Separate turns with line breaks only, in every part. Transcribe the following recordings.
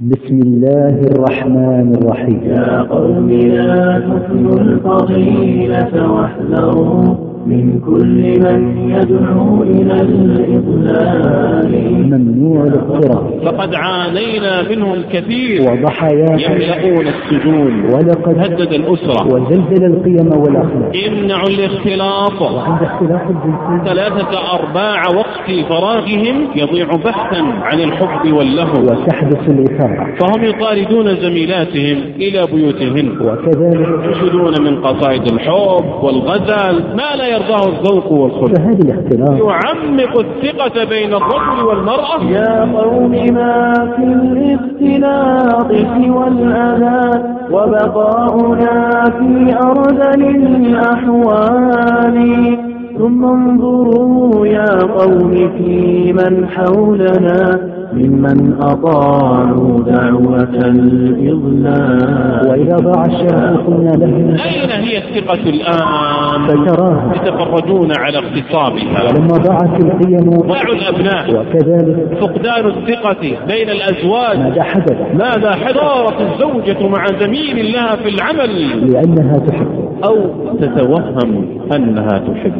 بسم الله الرحمن الرحيم.
يا قوم لا تفنوا الفضيلة واحذروا من كل من يدعو إلى الإضلال.
ممنوع الاقتراب.
فقد عانينا منهم كثير.
وضحاياه
يملؤون السجون.
ولقد
هدد الأسرة.
وزلزل القيم والأخلاق.
امنعوا الاختلاط.
وعند اختلاف الجنسين.
ثلاثة أرباع وقت فراغهم يضيع بحثا عن الحب واللهو.
وتحدث الإثارة
فهم يطاردون زميلاتهم إلى بيوتهن
وكذلك
ينشدون من قصائد الحب والغزل ما لا يرضاه الذوق والخلق.
فهذا الاختلاف
يعمق الثقة بين الرجل والمرأة.
يا قوم ما في الاختلاط سوى الأذى وبقاؤنا في أرذل الأحوال. ثم انظروا يا قوم في من حولنا. ممن أطاعوا دعوة الإضلال.
وإذا ضاع الشرف قلنا له
أين هي الثقة الآن؟
فتراها
يتفرجون على اغتصابها.
ولما ضاعت القيم
ضاعوا الأبناء.
وكذلك
فقدان الثقة بين الأزواج.
ماذا حدث؟
ماذا حضارت الزوجة مع زميل لها في العمل.
لأنها تحب.
أو تتوهم أنها تحب.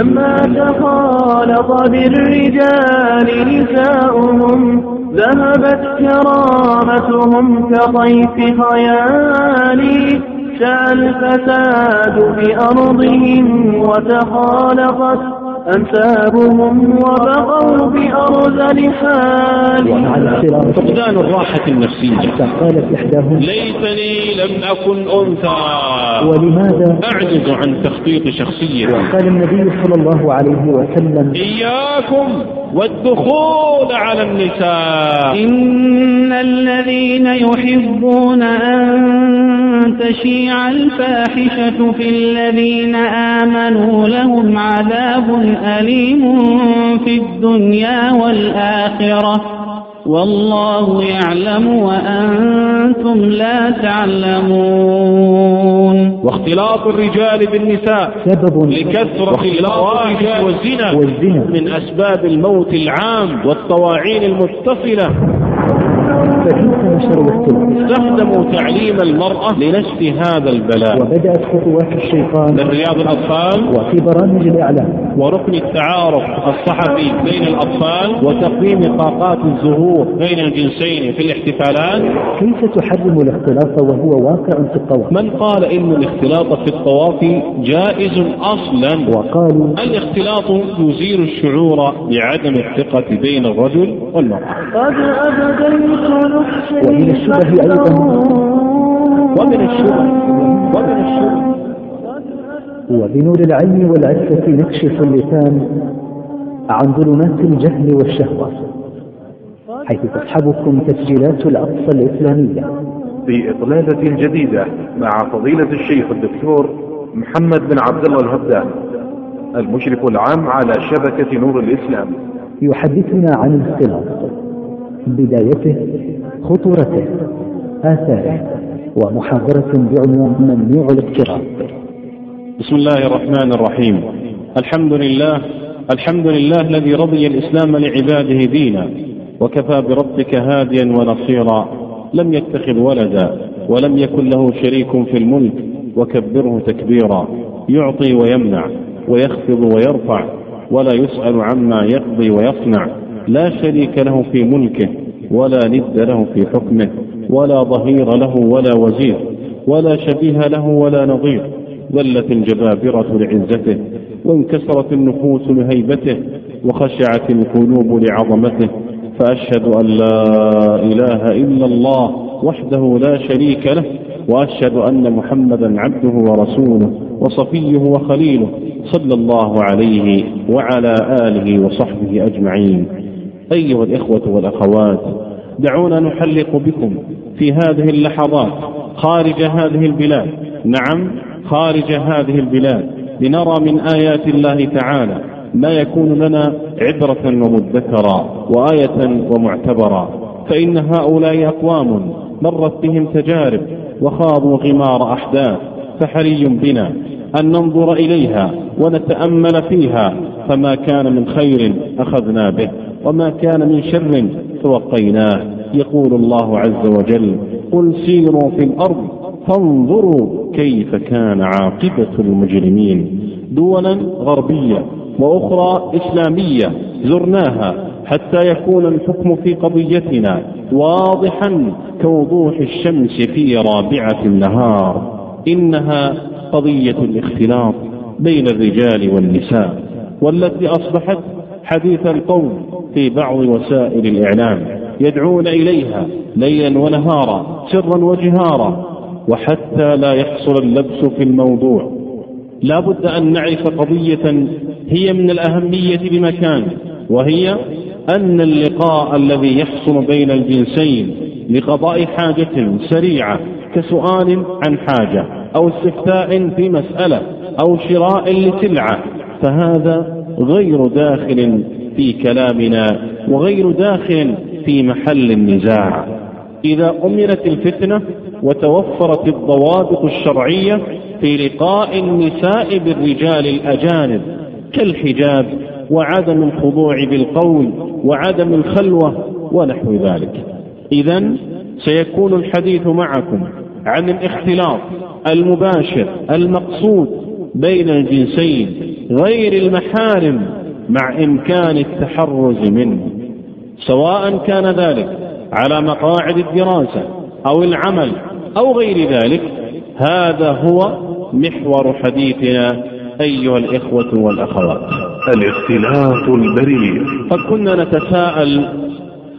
لما تخالط بالرجال نساؤهم ذهبت كرامتهم كطيف خيالي شاء الفساد بأرضهم وتخالطت أنسابهم وبقوا بأرذل حال؟
فقدان الراحة النفسية.
حتى قالت إحداهم
ليتني لم أكن أنثى.
ولماذا؟
أعجز عن تخطيط شخصية.
وقال النبي صلى الله عليه وسلم
إياكم والدخول على النساء.
إن الذين يحبون أن تشيع الفاحشة في الذين آمنوا لهم عذاب أليم في الدنيا والآخرة والله يعلم وأنتم لا تعلمون
واختلاط الرجال بالنساء
سبب
لكثرة الفواحش والزنا
والزنا.
من أسباب الموت العام والطواعين المتصلة
نشر الاختلاف
استخدموا تعليم المرأة لنشر هذا البلاء.
وبدأت خطوات الشيطان
من رياض الأطفال.
وفي برامج الإعلام.
وركن التعارف الصحفي بين الأطفال. وتقويم طاقات الزهور بين الجنسين في الاحتفالات.
كيف تحرم الاختلاط وهو واقع في الطواف؟
من قال إن الاختلاط في الطواف جائز أصلا.
وقالوا
الاختلاط يزيل الشعور بعدم الثقة بين الرجل والمرأة.
قد أبديت نفسي
ومن الشبه أيضا.
ومن الشبه ومن الشبه.
وبنور العلم والعفة نكشف اللسان عن ظلمات الجهل والشهوة حيث تصحبكم تسجيلات الأقصى الإسلامية.
في إطلالة جديدة مع فضيلة الشيخ الدكتور محمد بن عبد الله الهبدان المشرف العام على شبكة نور الإسلام.
يحدثنا عن الاختلاط بدايته خطورته آثاره ومحاضرة بعنوان ممنوع الاقتراب.
بسم الله الرحمن الرحيم. الحمد لله الحمد لله الذي رضي الإسلام لعباده دينا وكفى بربك هاديا ونصيرا. لم يتخذ ولدا ولم يكن له شريك في الملك وكبره تكبيرا. يعطي ويمنع ويخفض ويرفع ولا يسأل عما يقضي ويصنع. لا شريك له في ملكه ولا ند له في حكمه ولا ظهير له ولا وزير ولا شبيه له ولا نظير ذلت الجبابرة لعزته وانكسرت النفوس لهيبته وخشعت القلوب لعظمته فأشهد أن لا إله إلا الله وحده لا شريك له وأشهد أن محمدا عبده ورسوله وصفيه وخليله صلى الله عليه وعلى آله وصحبه أجمعين. أيها الإخوة والأخوات دعونا نحلق بكم في هذه اللحظات خارج هذه البلاد. نعم خارج هذه البلاد. لنرى من آيات الله تعالى ما يكون لنا عبرة ومدكرا وآية ومعتبرا. فإن هؤلاء أقوام مرت بهم تجارب وخاضوا غمار أحداث فحري بنا. أن ننظر إليها ونتأمل فيها فما كان من خير أخذنا به وما كان من شر توقيناه. يقول الله عز وجل قل سيروا في الأرض فانظروا كيف كان عاقبة المجرمين. دولا غربية وأخرى إسلامية زرناها حتى يكون الحكم في قضيتنا واضحا كوضوح الشمس في رابعة النهار. إنها قضية الاختلاط بين الرجال والنساء والتي أصبحت حديث القوم في بعض وسائل الإعلام يدعون إليها ليلا ونهارا سرا وجهارا وحتى لا يحصل اللبس في الموضوع. لا بد أن نعرف قضية هي من الأهمية بمكان وهي أن اللقاء الذي يحصل بين الجنسين لقضاء حاجة سريعة كسؤال عن حاجة. أو استفتاء في مسألة أو شراء لسلعة فهذا غير داخل في كلامنا وغير داخل في محل النزاع. إذا أمنت الفتنة وتوفرت الضوابط الشرعية في لقاء النساء بالرجال الأجانب كالحجاب وعدم الخضوع بالقول وعدم الخلوة ونحو ذلك. إذا سيكون الحديث معكم. عن الاختلاط المباشر المقصود بين الجنسين غير المحارم مع إمكان التحرز منه. سواء كان ذلك على مقاعد الدراسة أو العمل أو غير ذلك هذا هو محور حديثنا أيها الإخوة والأخوات.
الاختلاط البريء
قد كنا نتساءل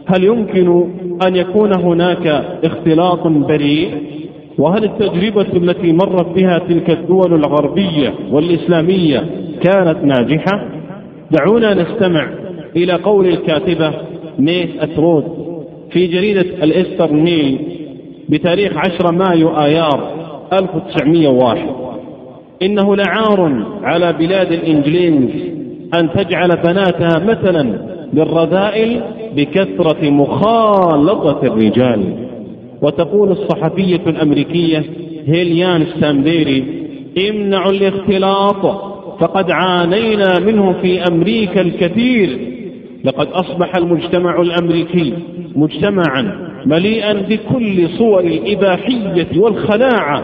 هل يمكن أن يكون هناك اختلاط بريء؟ وهل التجربة التي مرت بها تلك الدول الغربية والإسلامية كانت ناجحة؟ دعونا نستمع إلى قول الكاتبة ميس أترود في جريدة الإسترن ميل بتاريخ 10 مايو آيار 1901 إنه لعار على بلاد الإنجليز أن تجعل بناتها مثلا للرذائل بكثرة مخالطة الرجال. وتقول الصحفية الأمريكية هيليان ستامبيري امنعوا الاختلاط فقد عانينا منه في أمريكا الكثير. لقد أصبح المجتمع الأمريكي مجتمعا مليئا بكل صور الإباحية والخلاعة.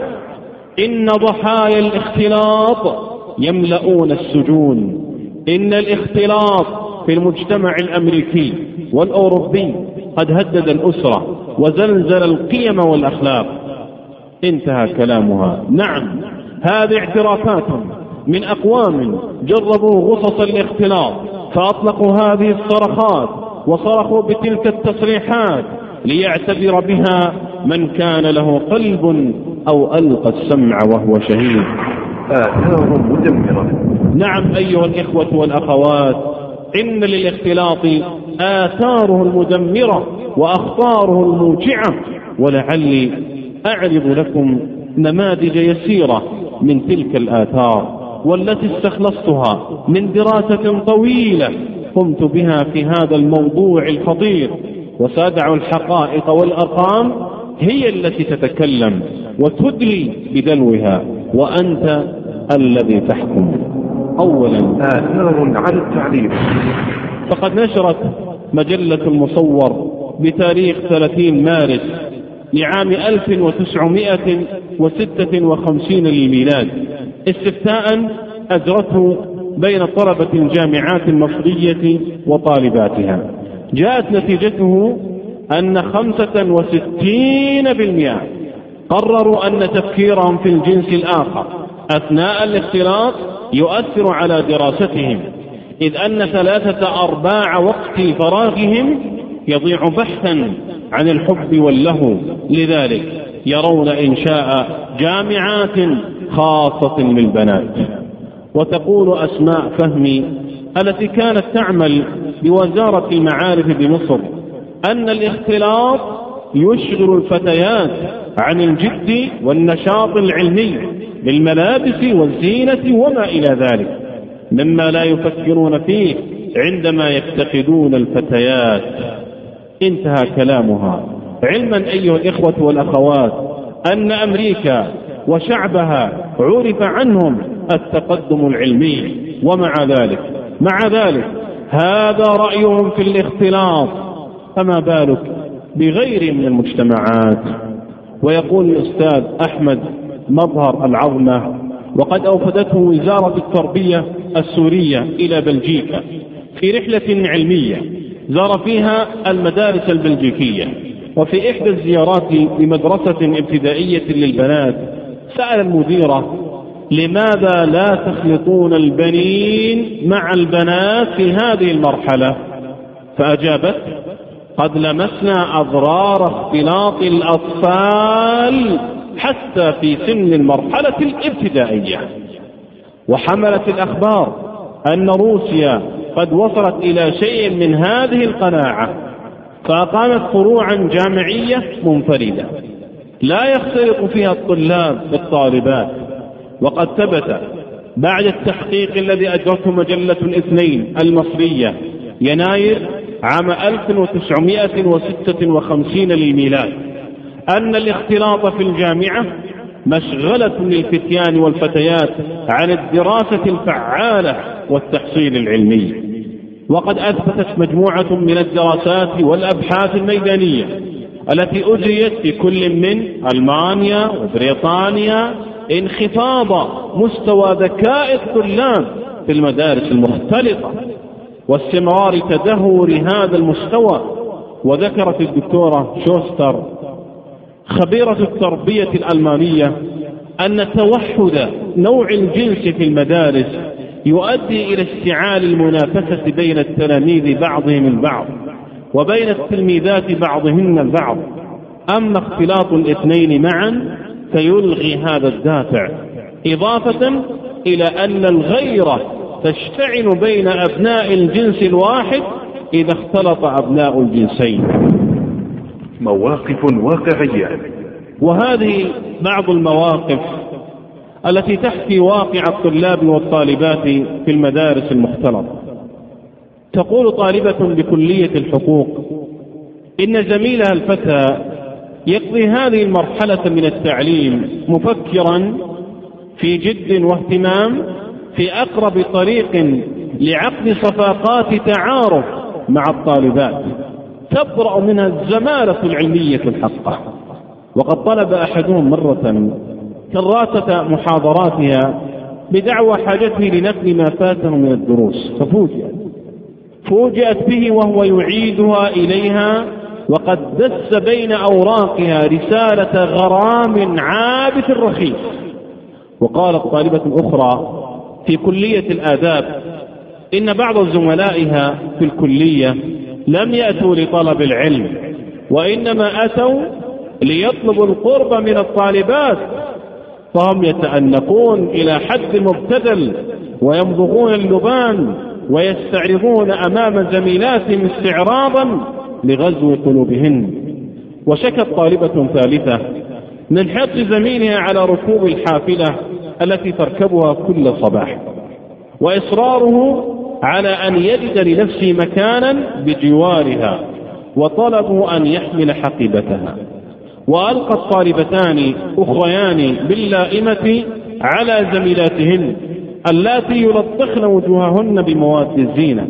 إن ضحايا الاختلاط يملؤون السجون. إن الاختلاط في المجتمع الأمريكي والأوروبي قد هدد الأسرة وزلزل القيم والأخلاق. انتهى كلامها. نعم هذه اعترافات من أقوام جربوا غصص الاختلاط فأطلقوا هذه الصرخات وصرخوا بتلك التصريحات ليعتبر بها من كان له قلب أو ألقى السمع وهو شهيد.
آثار مدمرة
نعم أيها الإخوة والأخوات إن للاختلاط آثاره المدمرة وأخطاره الموجعة. ولعلي أعرض لكم نماذج يسيرة من تلك الآثار والتي استخلصتها من دراسة طويلة قمت بها في هذا الموضوع الخطير. وسأدع الحقائق والأرقام هي التي تتكلم وتدلي بدلوها. وأنت الذي تحكم. أولا.
آثار على التعليم.
فقد نشرت مجلة المصور بتاريخ 30 مارس لعام 1956 للميلاد. استفتاء أجرته بين طلبة الجامعات المصرية وطالباتها. جاءت نتيجته أن 65% قرروا أن تفكيرهم في الجنس الآخر أثناء الاختلاط يؤثر على دراستهم. إذ أن ثلاثة أرباع وقت فراغهم يضيع بحثا عن الحب واللهو. لذلك يرون إنشاء جامعات خاصة للبنات. وتقول أسماء فهمي التي كانت تعمل بوزارة المعارف بمصر أن الاختلاط يشغل الفتيات عن الجد والنشاط العلمي بالملابس والزينة وما إلى ذلك. مما لا يفكرون فيه عندما يفتقدون الفتيات. انتهى كلامها. علما أيها الإخوة والأخوات أن أمريكا وشعبها عرف عنهم التقدم العلمي ومع ذلك مع ذلك هذا رأيهم في الاختلاط. فما بالك بغير من المجتمعات؟ ويقول الأستاذ أحمد مظهر العظمة وقد أوفدته وزارة التربية السورية إلى بلجيكا. في رحلة علمية زار فيها المدارس البلجيكية. وفي إحدى الزيارات لمدرسة ابتدائية للبنات سأل المديرة لماذا لا تخلطون البنين مع البنات في هذه المرحلة؟ فأجابت قد لمسنا أضرار اختلاط الأطفال حتى في سن المرحلة الابتدائية. وحملت الأخبار أن روسيا قد وصلت إلى شيء من هذه القناعة فأقامت فروعا جامعية منفردة. لا يختلط فيها الطلاب بالطالبات. وقد ثبت بعد التحقيق الذي أجرته مجلة الاثنين المصرية يناير عام 1956 للميلاد. أن الاختلاط في الجامعة مشغلة للفتيان والفتيات عن الدراسة الفعالة والتحصيل العلمي. وقد أثبتت مجموعة من الدراسات والأبحاث الميدانية التي أجريت في كل من ألمانيا وبريطانيا انخفاض مستوى ذكاء الطلاب في المدارس المختلطة واستمرار تدهور هذا المستوى. وذكرت الدكتورة شوستر خبيرة التربية الألمانية أن توحد نوع الجنس في المدارس يؤدي إلى اشتعال المنافسة بين التلاميذ بعضهم البعض وبين التلميذات بعضهن البعض. أما اختلاط الاثنين معا فيلغي هذا الدافع إضافة إلى أن الغيرة تشتعل بين أبناء الجنس الواحد إذا اختلط أبناء الجنسين.
مواقف واقعية.
وهذه بعض المواقف التي تحكي واقع الطلاب والطالبات في المدارس المختلطة. تقول طالبة بكلية الحقوق إن زميلها الفتى يقضي هذه المرحلة من التعليم مفكرا في جد واهتمام في أقرب طريق لعقد صفاقات تعارف مع الطالبات. تبرأ منها الزمالة العلمية الحقة. وقد طلب أحدهم مرة كراسة محاضراتها بدعوى حاجته لنقل ما فاته من الدروس. ففوجئت. فوجئت به وهو يعيدها إليها وقد دس بين أوراقها رسالة غرام عابث رخيص. وقالت طالبة أخرى في كلية الآداب إن بعض زملائها في الكلية لم يأتوا لطلب العلم وإنما أتوا ليطلبوا القرب من الطالبات. فهم يتأنقون إلى حد مبتدل ويمضغون اللبان ويستعرضون أمام زميلاتهم استعراضا لغزو قلوبهن وشكت طالبة ثالثة من حرص زميلها على ركوب الحافلة التي تركبها كل صباح وإصراره على أن يجد لنفسه مكانا بجوارها وطلبوا أن يحمل حقيبتها. وألقى الطالبتان أخريان باللائمة على زميلاتهن اللاتي يلطخن وجوههن بمواد الزينة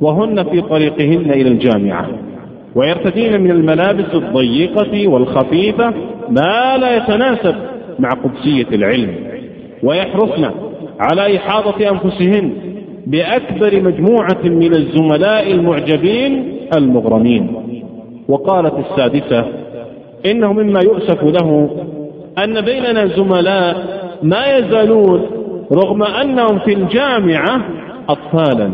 وهن في طريقهن إلى الجامعة. ويرتدين من الملابس الضيقة والخفيفة ما لا يتناسب مع قدسية العلم. ويحرصن على إحاطة أنفسهن بأكبر مجموعة من الزملاء المعجبين المغرمين. وقالت السادسة إنه مما يؤسف له أن بيننا زملاء ما يزالون رغم أنهم في الجامعة أطفالا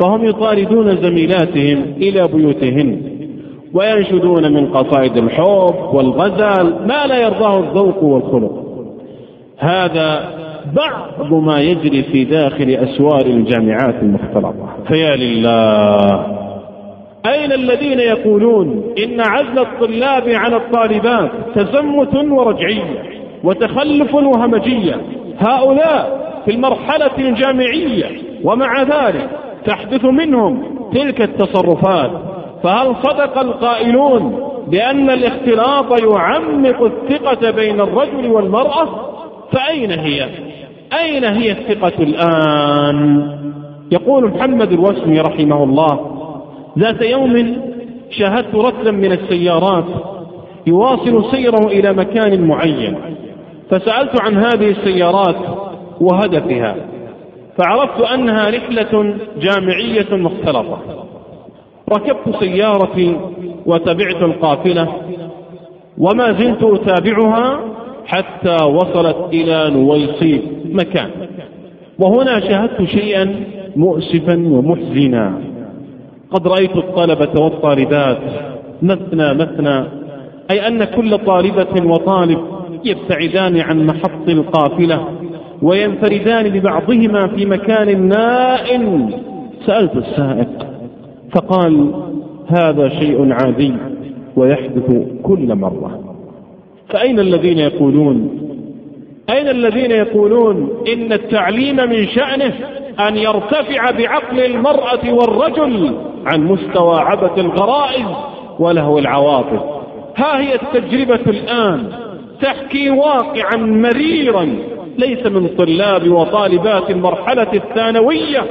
فهم يطاردون زميلاتهم إلى بيوتهن وينشدون من قصائد الحب والغزل ما لا يرضاه الذوق والخلق. هذا بعض ما يجري في داخل أسوار الجامعات المختلطة. فيا لله. أين الذين يقولون إن عزل الطلاب عن الطالبات تزمت ورجعية وتخلف وهمجية؟ هؤلاء في المرحلة الجامعية ومع ذلك تحدث منهم تلك التصرفات. فهل صدق القائلون بأن الاختلاط يعمق الثقة بين الرجل والمرأة؟ فأين هي؟ أين هي الثقة الآن؟ يقول محمد الوسمي رحمه الله ذات يوم شاهدت رتلا من السيارات يواصل سيره إلى مكان معين فسألت عن هذه السيارات وهدفها فعرفت أنها رحلة جامعية مختلطة. ركبت سيارتي وتبعت القافلة وما زلت أتابعها حتى وصلت إلى نويصيب مكان. وهنا شاهدت شيئا مؤسفا ومحزنا. قد رأيت الطلبة والطالبات مثنى مثنى أي أن كل طالبة وطالب يبتعدان عن محط القافلة وينفردان ببعضهما في مكان نائم سألت السائق فقال هذا شيء عادي ويحدث كل مرة. فأين الذين يقولون؟ أين الذين يقولون إن التعليم من شأنه أن يرتفع بعقل المرأة والرجل عن مستوى عبث الغرائز ولهو العواطف؟ ها هي التجربة الآن. تحكي واقعا مريرا. ليس من طلاب وطالبات المرحلة الثانوية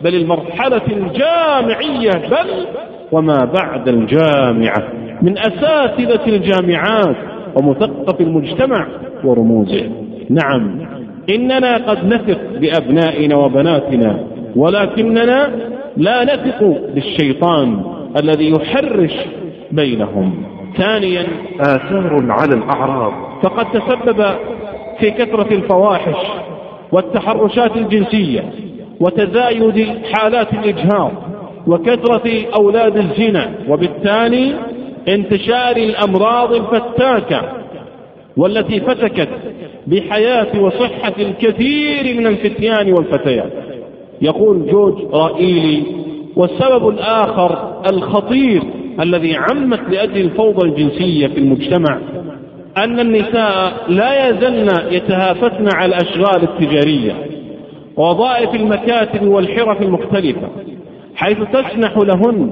بل المرحلة الجامعية بل وما بعد الجامعة. من أساتذة الجامعات ومثقف المجتمع. ورموزه نعم. إننا قد نثق بأبنائنا وبناتنا ولكننا لا نثق بالشيطان الذي يحرش بينهم. ثانيا
آثار على الأعراض.
فقد تسبب في كثرة الفواحش والتحرشات الجنسية وتزايد حالات الإجهاض وكثرة أولاد الزنا وبالتالي انتشار الأمراض الفتاكة والتي فتكت بحياة وصحة الكثير من الفتيان والفتيات. يقول جورج رائيلي والسبب الآخر الخطير الذي عمت لأجل الفوضى الجنسية في المجتمع أن النساء لا يزلن يتهافتن على الأشغال التجارية ووظائف المكاتب والحرف المختلفة حيث تسنح لهن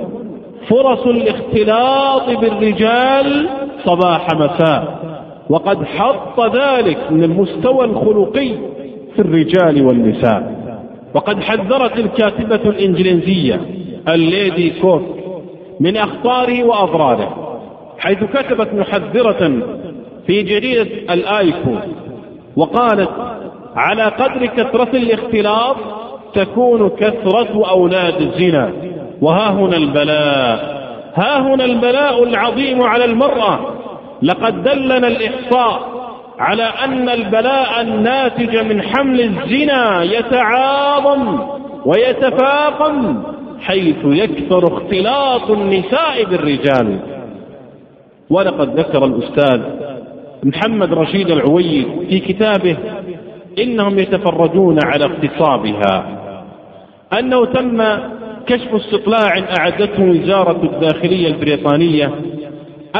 فرص الاختلاط بالرجال صباح مساء. وقد حط ذلك من المستوى الخلقي في الرجال والنساء. وقد حذرت الكاتبة الإنجليزية الليدي كوك من أخطاره وأضراره حيث كتبت محذرة في جريدة الآيكو وقالت على قدر كثرة الاختلاط تكون كثرة أولاد الزنا. وها هنا البلاء ها هنا البلاء العظيم على المرأة. لقد دلنا الإحصاء على أن البلاء الناتج من حمل الزنا يتعاظم ويتفاقم حيث يكثر اختلاط النساء بالرجال. ولقد ذكر الأستاذ محمد رشيد العويد في كتابه إنهم يتفرجون على اغتصابها أنه تم كشف استطلاع أعدته وزارة الداخلية البريطانية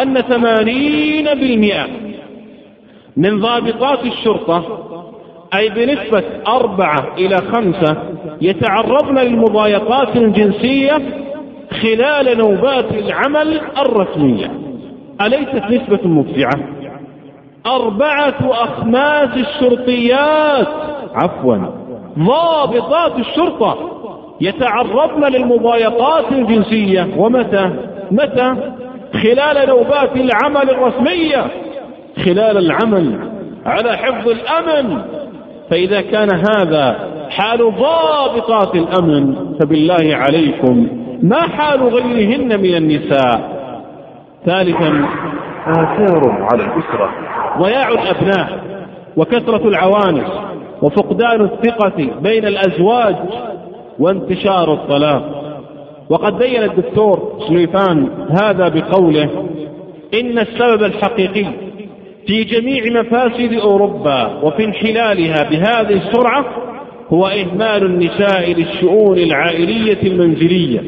أن ثمانين بالمئة من ضابطات الشرطة أي بنسبة أربعة إلى خمسة يتعرضن للمضايقات الجنسية خلال نوبات العمل الرسمية. أليست نسبة مفزعة أربعة أخماس الشرطيات عفوا ضابطات الشرطة يتعرضن للمضايقات الجنسية. ومتى؟ متى؟ خلال نوبات العمل الرسمية. خلال العمل على حفظ الأمن. فإذا كان هذا حال ضابطات الأمن فبالله عليكم ما حال غيرهن من النساء؟ ثالثا
آثار على الأسرة.
ضياع الأبناء وكثرة العوانس وفقدان الثقة بين الأزواج. وانتشار الطلاق. وقد بين الدكتور سليفان هذا بقوله إن السبب الحقيقي في جميع مفاسد أوروبا وفي انحلالها بهذه السرعة هو إهمال النساء للشؤون العائلية المنزلية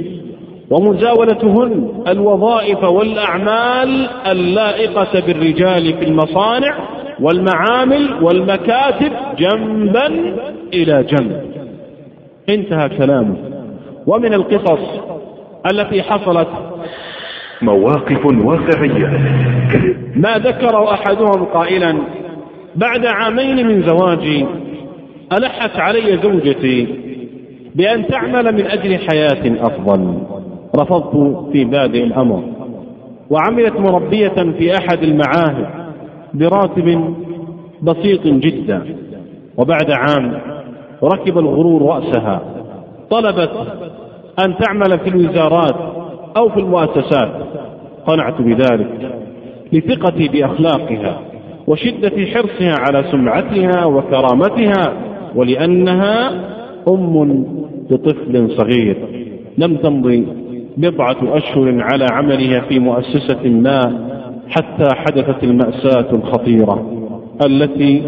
ومزاولتهن الوظائف والأعمال اللائقة بالرجال في المصانع والمعامل والمكاتب جنبا إلى جنب. انتهى كلامه. ومن القصص التي حصلت
مواقف واقعية.
ما ذكر أحدهم قائلا بعد عامين من زواجي ألحت علي زوجتي بأن تعمل من أجل حياة أفضل. رفضت في بادئ الأمر وعملت مربية في أحد المعاهد براتب بسيط جدا. وبعد عام ركب الغرور رأسها. طلبت أن تعمل في الوزارات أو في المؤسسات. قنعت بذلك لثقتي بأخلاقها وشدة حرصها على سمعتها وكرامتها ولأنها أم لطفل صغير. لم تمضي بضعة أشهر على عملها في مؤسسة ما حتى حدثت المأساة الخطيرة التي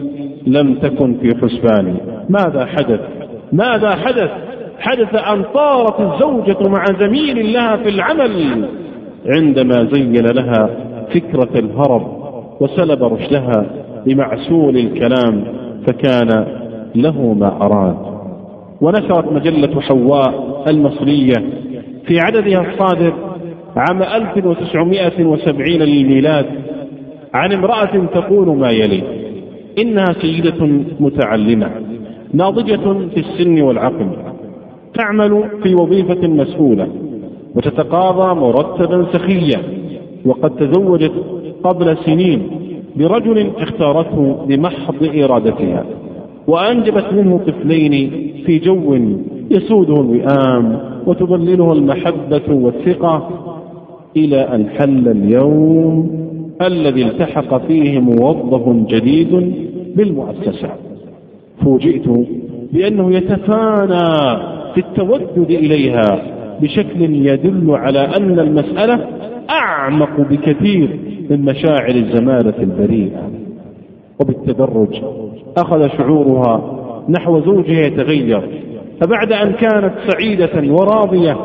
لم تكن في حسباني ماذا حدث؟ ماذا حدث؟ حدث أن طارت الزوجة مع زميل لها في العمل. عندما زين لها فكرة الهرب وسلب رشدها بمعسول الكلام فكان له ما أراد. ونشرت مجلة حواء المصرية في عددها الصادر عام 1970 للميلاد عن امرأة تقول ما يلي إنها سيدة متعلمة. ناضجة في السن والعقل تعمل في وظيفة مسؤولة وتتقاضى مرتبا سخيا وقد تزوجت قبل سنين برجل اختارته بمحض إرادتها وأنجبت منه طفلين في جو يسوده الوئام وتظلله المحبة والثقة إلى أن حل اليوم الذي التحق فيه موظف جديد بالمؤسسة. فوجئت بأنه يتفانى في التودد إليها بشكل يدل على أن المسألة أعمق بكثير من مشاعر الزمالة البريئة. وبالتدرج أخذ شعورها نحو زوجها يتغير فبعد أن كانت سعيدة وراضية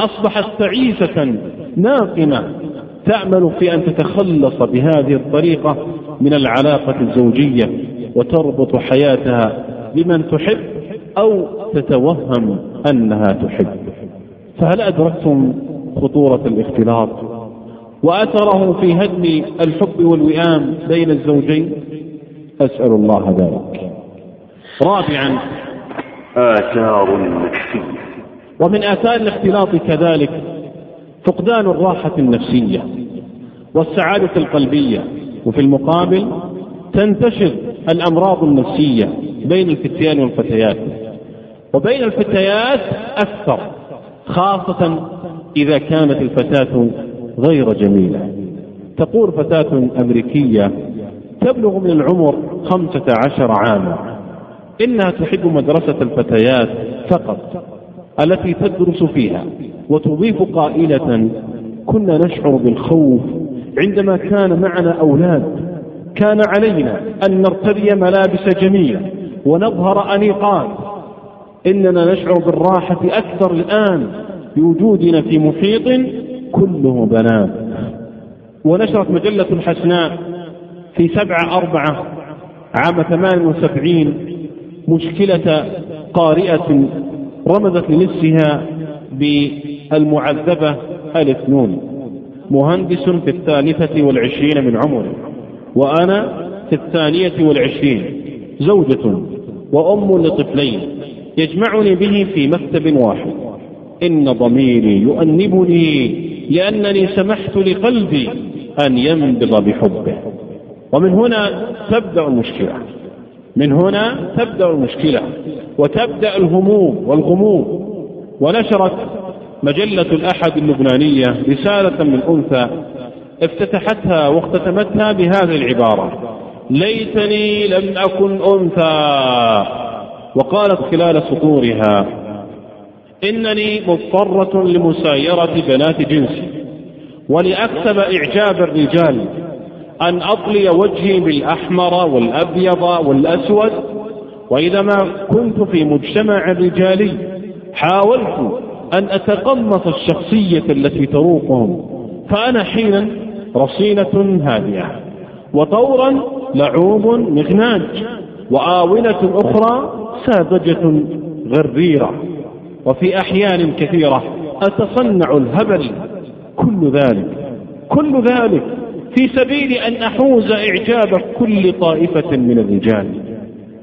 أصبحت تعيسة ناقمة تأمل في أن تتخلص بهذه الطريقة من العلاقة الزوجية وتربط حياتها بمن تحب أو تتوهم أنها تحب. فهل أدركتم خطورة الاختلاط؟ وأثره في هدم الحب والوئام بين الزوجين؟ أسأل الله ذلك. رابعا.
آثار نفسية
ومن آثار الاختلاط كذلك فقدان الراحة النفسية والسعادة القلبية وفي المقابل تنتشر الأمراض النفسية بين الفتيان والفتيات. وبين الفتيات أكثر خاصة إذا كانت الفتاة غير جميلة. تقول فتاة أمريكية تبلغ من العمر خمسة عشر عاما إنها تحب مدرسة الفتيات فقط. التي تدرس فيها وتضيف قائلة كنا نشعر بالخوف عندما كان معنا أولاد. كان علينا أن نرتدي ملابس جميلة ونظهر أنيقات. إننا نشعر بالراحة أكثر الآن بوجودنا في محيط كله بنات. ونشرت مجلة الحسناء في سبعة أربعة عام ثمان وسبعين مشكلة قارئة رمزت لنفسها بالمعذبة الاثنون مهندس في الثالثة والعشرين من عمره وأنا في الثانية والعشرين زوجة وأم لطفلين يجمعني به في مكتب واحد. إن ضميري يؤنبني لأنني سمحت لقلبي أن ينبض بحبه. ومن هنا تبدأ المشكلة. من هنا تبدأ المشكلة وتبدأ الهموم والغموم. ونشرت مجلة الأحد اللبنانية رسالة من أنثى افتتحتها واختتمتها بهذه العبارة ليتني لم أكن أنثى. وقالت خلال سطورها إنني مضطرة لمسايرة بنات جنسي ولأكسب إعجاب الرجال أن أطلي وجهي بالأحمر والأبيض والأسود وإذا ما كنت في مجتمع رجالي حاولت أن أتقمص الشخصية التي تروقهم فأنا حينا رصينة هادئة وطورا لعوب مغناج وآونة أخرى ساذجة غريرة وفي أحيان كثيرة أتصنع الهبل كل ذلك كل ذلك في سبيل أن أحوز إعجاب كل طائفة من الرجال.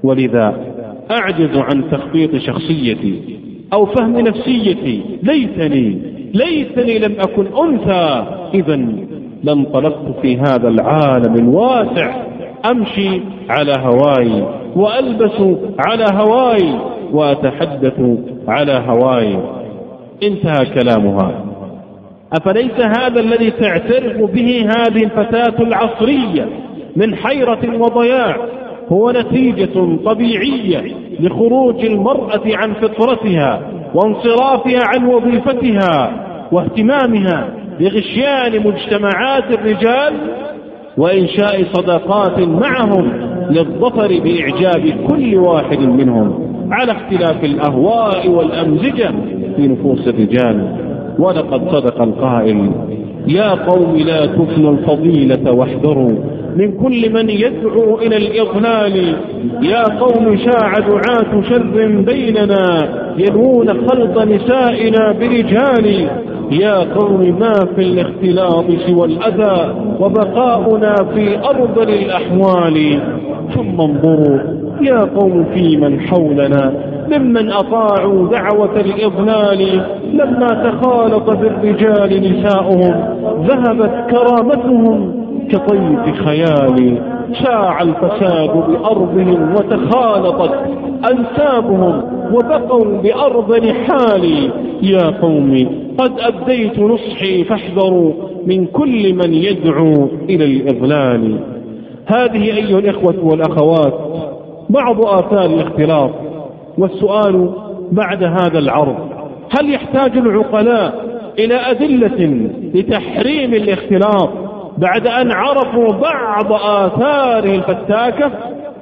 ولذا أعجز عن تخطيط شخصيتي أو فهم نفسيتي. ليتني ليتني لم أكن أنثى. إذا لانطلقت في هذا العالم الواسع. أمشي على هواي وألبس على هواي وأتحدث على هواي. انتهى كلامها. أفليس هذا الذي تعترف به هذه الفتاة العصرية من حيرة وضياع هو نتيجة طبيعية لخروج المرأة عن فطرتها وانصرافها عن وظيفتها واهتمامها بغشيان مجتمعات الرجال وإنشاء صداقات معهم للظفر بإعجاب كل واحد منهم على اختلاف الأهواء والأمزجة في نفوس الرجال. ولقد صدق القائل يا قوم لا تفنوا الفضيلة واحذروا من كل من يدعو إلى الإضلال يا قوم شاع دعاة شر بيننا ينوون خلط نسائنا برجال يا قوم ما في الاختلاط سوى الأذى وبقاؤنا في أرض الأحوال ثم انظروا يا قوم في من حولنا ممن أطاعوا دعوة الإضلال لما تخالط بالرجال نساؤهم ذهبت كرامتهم كطيف خيال شاع الفساد بأرضهم وتخالطت أنسابهم وبقوا بأرض نحال يا قوم قد أبديت نصحي فاحذروا من كل من يدعو إلى الإضلال. هذه أيها الإخوة والأخوات بعض آثار الاختلاط والسؤال بعد هذا العرض هل يحتاج العقلاء إلى أدلة لتحريم الاختلاط بعد أن عرفوا بعض آثاره الفتاكة؟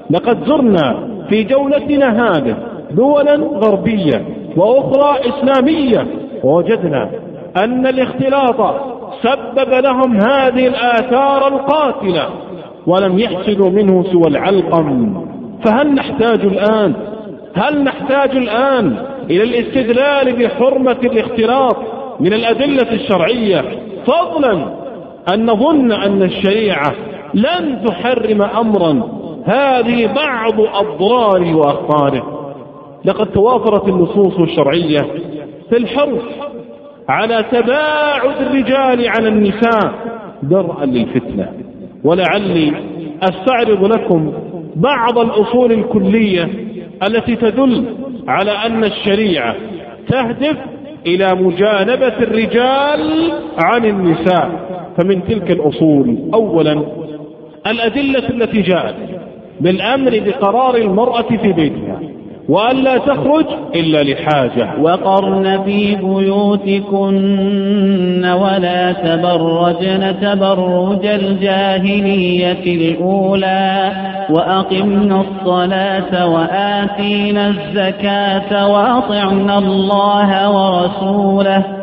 لقد زرنا في جولتنا هذه دولا غربية وأخرى إسلامية ووجدنا أن الاختلاط سبب لهم هذه الآثار القاتلة ولم يحصلوا منه سوى العلقم. فهل نحتاج الآن؟ هل نحتاج الآن إلى الاستدلال بحرمة الاختلاط من الأدلة الشرعية؟ فضلا أن نظن أن الشريعة لن تحرم أمرا. هذه بعض أضراره وأخطاره. لقد توافرت النصوص الشرعية في الحرص على تباعد الرجال عن النساء درءا للفتنة. ولعلي أستعرض لكم بعض الأصول الكلية التي تدل على أن الشريعة تهدف إلى مجانبة الرجال عن النساء. فمن تلك الأصول أولا الأدلة التي جاءت بالأمر بقرار المرأة في بيتها. وألا تخرج إلا لحاجة.
وقرن في بيوتكن ولا تبرجن تبرج الجاهلية الأولى وأقمنا الصلاة وآتينا الزكاة وأطعنا الله ورسوله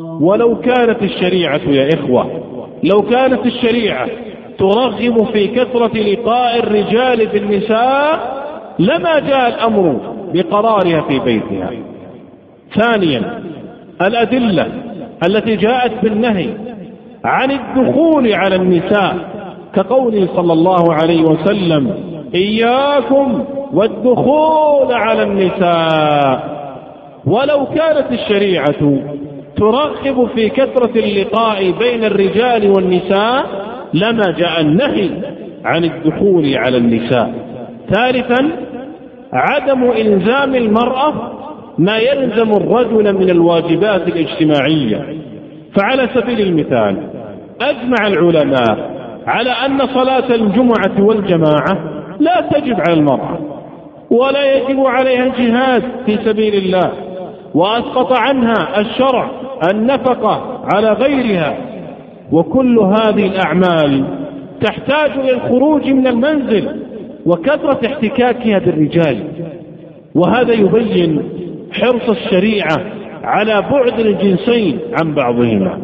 ولو كانت الشريعة يا إخوة لو كانت الشريعة ترغب في كثرة لقاء الرجال بالنساء لما جاء الأمر بقرارها في بيتها. ثانيا الأدلة التي جاءت بالنهي عن الدخول على النساء كقوله صلى الله عليه وسلم إياكم والدخول على النساء ولو كانت الشريعة ترغب في كثرة اللقاء بين الرجال والنساء لما جاء النهي عن الدخول على النساء. ثالثا عدم إلزام المرأة ما يلزم الرجل من الواجبات الاجتماعية. فعلى سبيل المثال أجمع العلماء على أن صلاة الجمعة والجماعة لا تجب على المرأة ولا يجب عليها الجهاد في سبيل الله. وأسقط عنها الشرع النفقة على غيرها. وكل هذه الأعمال تحتاج إلى الخروج من المنزل وكثرة احتكاكها بالرجال. وهذا يبين حرص الشريعة على بعد الجنسين عن بعضهما.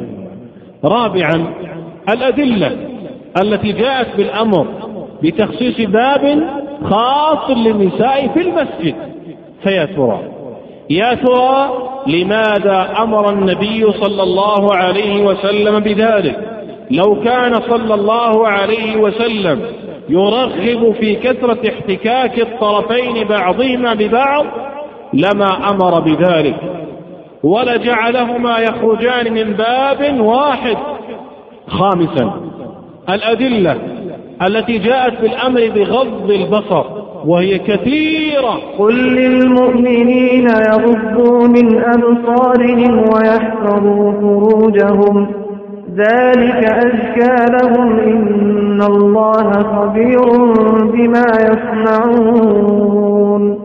رابعا الأدلة التي جاءت بالأمر بتخصيص باب خاص للنساء في المسجد فيا ترى. يا ترى لماذا أمر النبي صلى الله عليه وسلم بذلك؟ لو كان صلى الله عليه وسلم يرغب في كثرة احتكاك الطرفين بعضهما ببعض لما أمر بذلك. ولجعلهما يخرجان من باب واحد. خامسا الأدلة التي جاءت بالأمر بغض البصر. وهي كثيرة.
قل للمؤمنين يغضوا من أبصارهم ويحفظوا فروجهم. ذلك أزكى لهم. إن الله خبير بما يصنعون.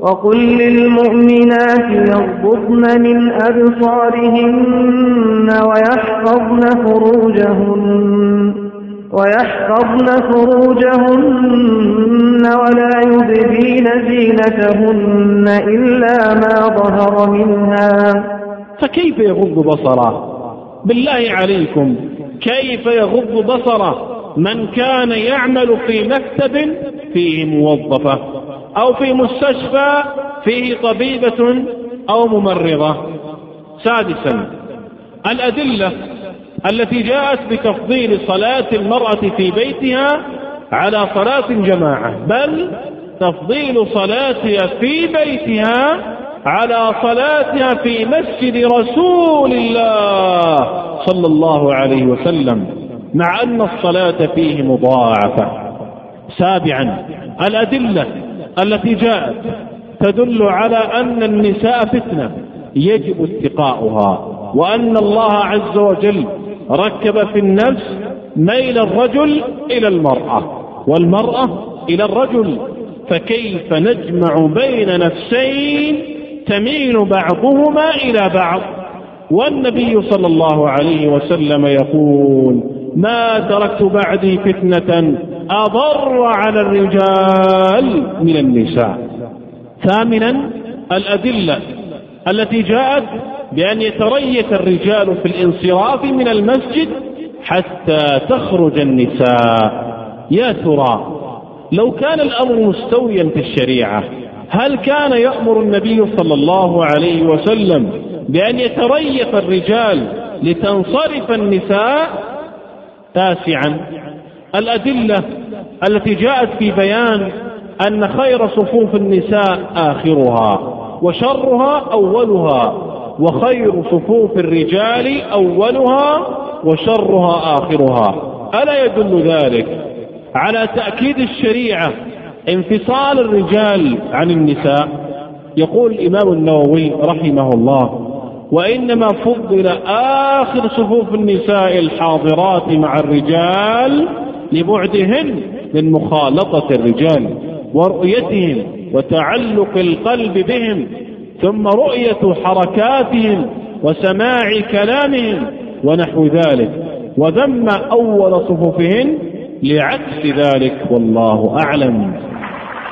وقل للمؤمنات يغضضن من أبصارهن ويحفظن فروجهن. ويحفظن فروجهن ولا يبدين زينتهن إلا ما ظهر منها.
فكيف يغض بصره؟ بالله عليكم كيف يغض بصره؟ من كان يعمل في مكتب فيه موظفة أو في مستشفى فيه طبيبة أو ممرضة. سادسا الأدلة التي جاءت بتفضيل صلاة المرأة في بيتها على صلاة جماعة بل تفضيل صلاتها في بيتها على صلاتها في مسجد رسول الله صلى الله عليه وسلم مع أن الصلاة فيه مضاعفة. سابعا الأدلة التي جاءت تدل على أن النساء فتنة يجب اتقاؤها وأن الله عز وجل ركب في النفس ميل الرجل إلى المرأة والمرأة إلى الرجل فكيف نجمع بين نفسين تميل بعضهما إلى بعض؟ والنبي صلى الله عليه وسلم يقول ما تركت بعدي فتنة أضر على الرجال من النساء. ثامنا الأدلة التي جاءت بأن يتريث الرجال في الانصراف من المسجد حتى تخرج النساء. يا ترى لو كان الأمر مستويا في الشريعة هل كان يأمر النبي صلى الله عليه وسلم بأن يتريث الرجال لتنصرف النساء؟ تاسعا. الأدلة التي جاءت في بيان أن خير صفوف النساء آخرها وشرها أولها. وخير صفوف الرجال أولها وشرها آخرها. ألا يدل ذلك على تأكيد الشريعة انفصال الرجال عن النساء؟ يقول الإمام النووي رحمه الله وإنما فضل آخر صفوف النساء الحاضرات مع الرجال لبعدهن من مخالطة الرجال ورؤيتهم وتعلق القلب بهم ثم رؤية حركاتهم وسماع كلامهم ونحو ذلك. وذم أول صفوفهن لعكس ذلك والله أعلم.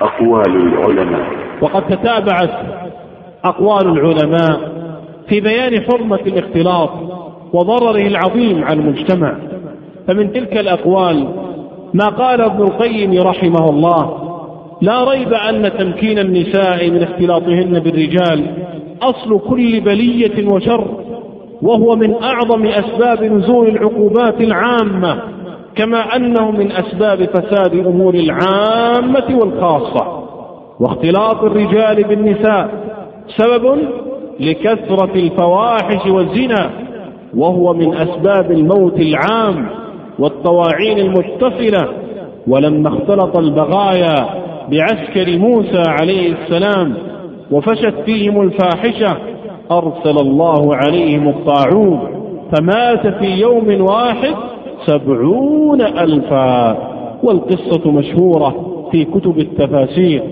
أقوال العلماء.
وقد تتابعت أقوال العلماء في بيان حرمة الاختلاط وضرره العظيم على المجتمع. فمن تلك الأقوال ما قال ابن القيم رحمه الله لا ريب أن تمكين النساء من اختلاطهن بالرجال أصل كل بلية وشر وهو من أعظم أسباب نزول العقوبات العامة كما أنه من أسباب فساد أمور العامة والخاصة. واختلاط الرجال بالنساء سبب لكثرة الفواحش والزنا وهو من أسباب الموت العام والطواعين المتصلة. ولما اختلط البغايا بعسكر موسى عليه السلام وفشت فيهم الفاحشة أرسل الله عليهم الطاعون فمات في يوم واحد سبعون ألفا والقصة مشهورة في كتب التفاسير